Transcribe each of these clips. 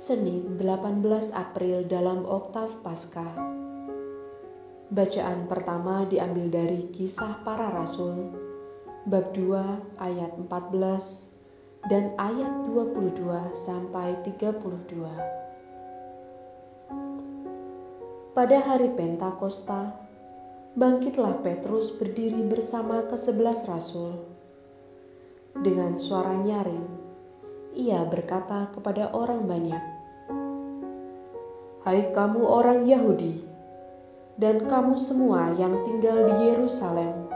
Senin 18 April dalam Oktav Paskah. Bacaan pertama diambil dari Kisah Para Rasul bab 2 ayat 14 dan ayat 22 sampai 32. Pada hari Pentakosta, bangkitlah Petrus berdiri bersama kesebelas rasul. Dengan suara nyaring, ia berkata kepada orang banyak, "Hai kamu orang Yahudi, dan kamu semua yang tinggal di Yerusalem,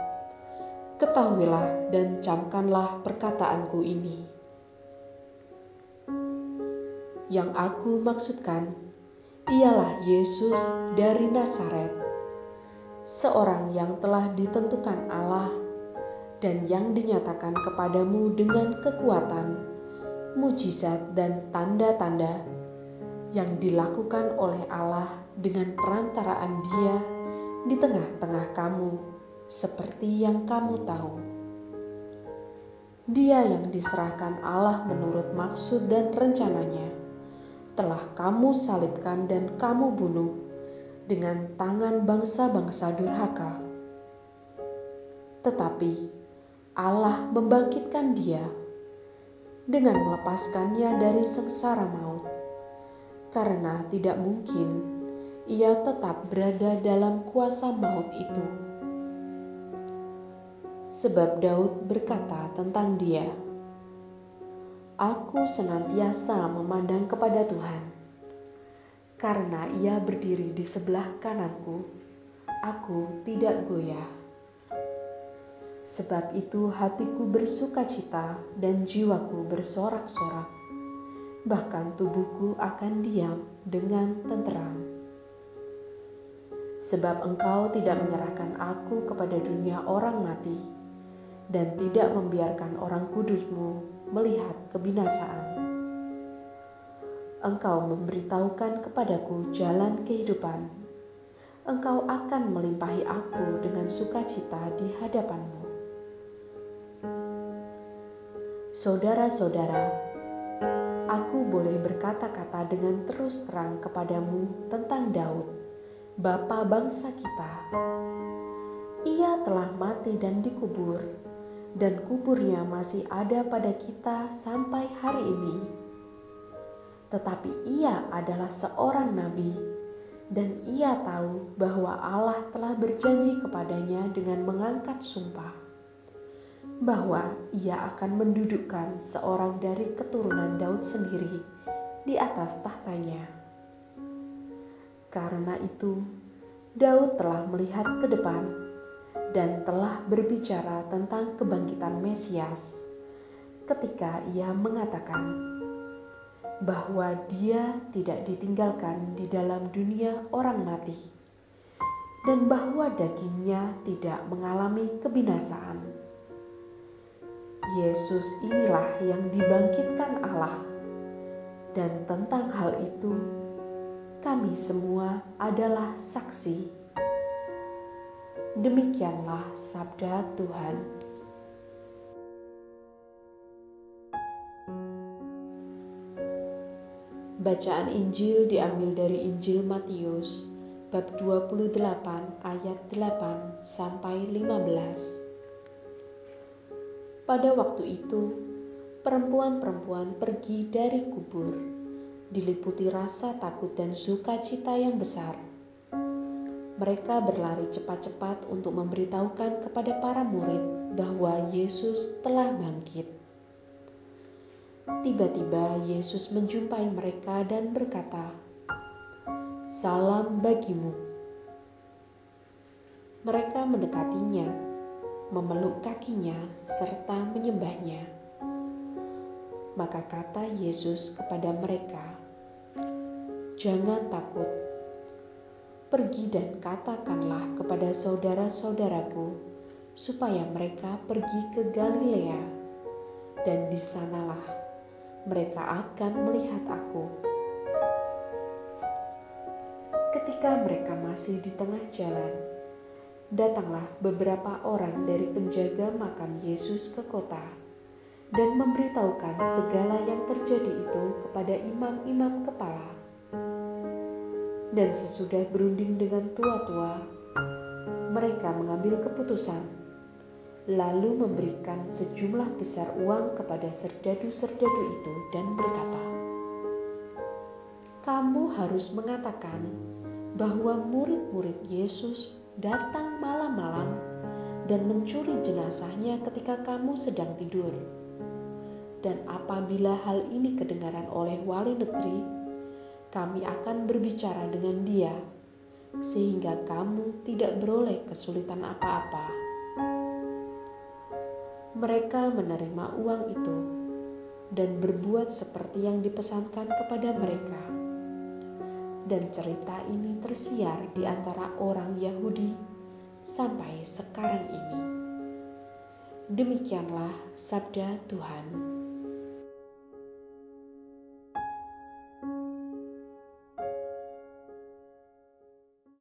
ketahuilah dan camkanlah perkataanku ini. Yang aku maksudkan ialah Yesus dari Nazaret, seorang yang telah ditentukan Allah dan yang dinyatakan kepadamu dengan kekuatan mujizat dan tanda-tanda yang dilakukan oleh Allah dengan perantaraan Dia di tengah-tengah kamu, seperti yang kamu tahu. Dia yang diserahkan Allah menurut maksud dan rencananya, telah kamu salibkan dan kamu bunuh dengan tangan bangsa-bangsa durhaka. Tetapi Allah membangkitkan Dia dengan melepaskannya dari sengsara maut, karena tidak mungkin ia tetap berada dalam kuasa maut itu. Sebab Daud berkata tentang dia, Aku senantiasa memandang kepada Tuhan, karena ia berdiri di sebelah kananku, aku tidak goyah. Sebab itu hatiku bersuka cita dan jiwaku bersorak-sorak. Bahkan tubuhku akan diam dengan tenteram. Sebab engkau tidak menyerahkan aku kepada dunia orang mati dan tidak membiarkan orang kudusmu melihat kebinasaan. Engkau memberitahukan kepadaku jalan kehidupan. Engkau akan melimpahi aku dengan sukacita di hadapanmu. Saudara-saudara, aku boleh berkata-kata dengan terus terang kepadamu tentang Daud, bapa bangsa kita. Ia telah mati dan dikubur, dan kuburnya masih ada pada kita sampai hari ini. Tetapi ia adalah seorang nabi, dan ia tahu bahwa Allah telah berjanji kepadanya dengan mengangkat sumpah bahwa ia akan mendudukkan seorang dari keturunan Daud sendiri di atas tahtanya. Karena itu, Daud telah melihat ke depan dan telah berbicara tentang kebangkitan Mesias ketika ia mengatakan bahwa dia tidak ditinggalkan di dalam dunia orang mati dan bahwa dagingnya tidak mengalami kebinasaan. Yesus inilah yang dibangkitkan Allah, dan tentang hal itu kami semua adalah saksi. Demikianlah sabda Tuhan. Bacaan Injil diambil dari Injil Matius bab 28 ayat 8 sampai 15. Pada waktu itu, perempuan-perempuan pergi dari kubur, diliputi rasa takut dan sukacita yang besar. Mereka berlari cepat-cepat untuk memberitahukan kepada para murid bahwa Yesus telah bangkit. Tiba-tiba Yesus menjumpai mereka dan berkata, "Salam bagimu." Mereka mendekatinya memeluk kakinya, serta menyembahnya. Maka kata Yesus kepada mereka, "Jangan takut, pergi dan katakanlah kepada saudara-saudaraku supaya mereka pergi ke Galilea, dan di sanalah mereka akan melihat Aku." Ketika mereka masih di tengah jalan, datanglah beberapa orang dari penjaga makam Yesus ke kota dan memberitahukan segala yang terjadi itu kepada imam-imam kepala. Dan sesudah berunding dengan tua-tua, mereka mengambil keputusan, lalu memberikan sejumlah besar uang kepada serdadu-serdadu itu dan berkata, "Kamu harus mengatakan bahwa murid-murid Yesus datang malam-malam dan mencuri jenazahnya ketika kamu sedang tidur." Dan apabila hal ini kedengaran oleh wali negeri, kami akan berbicara dengan dia, sehingga kamu tidak beroleh kesulitan apa-apa. Mereka menerima uang itu dan berbuat seperti yang dipesankan kepada mereka. Dan cerita ini tersiar di antara orang Yahudi sampai sekarang ini. Demikianlah sabda Tuhan.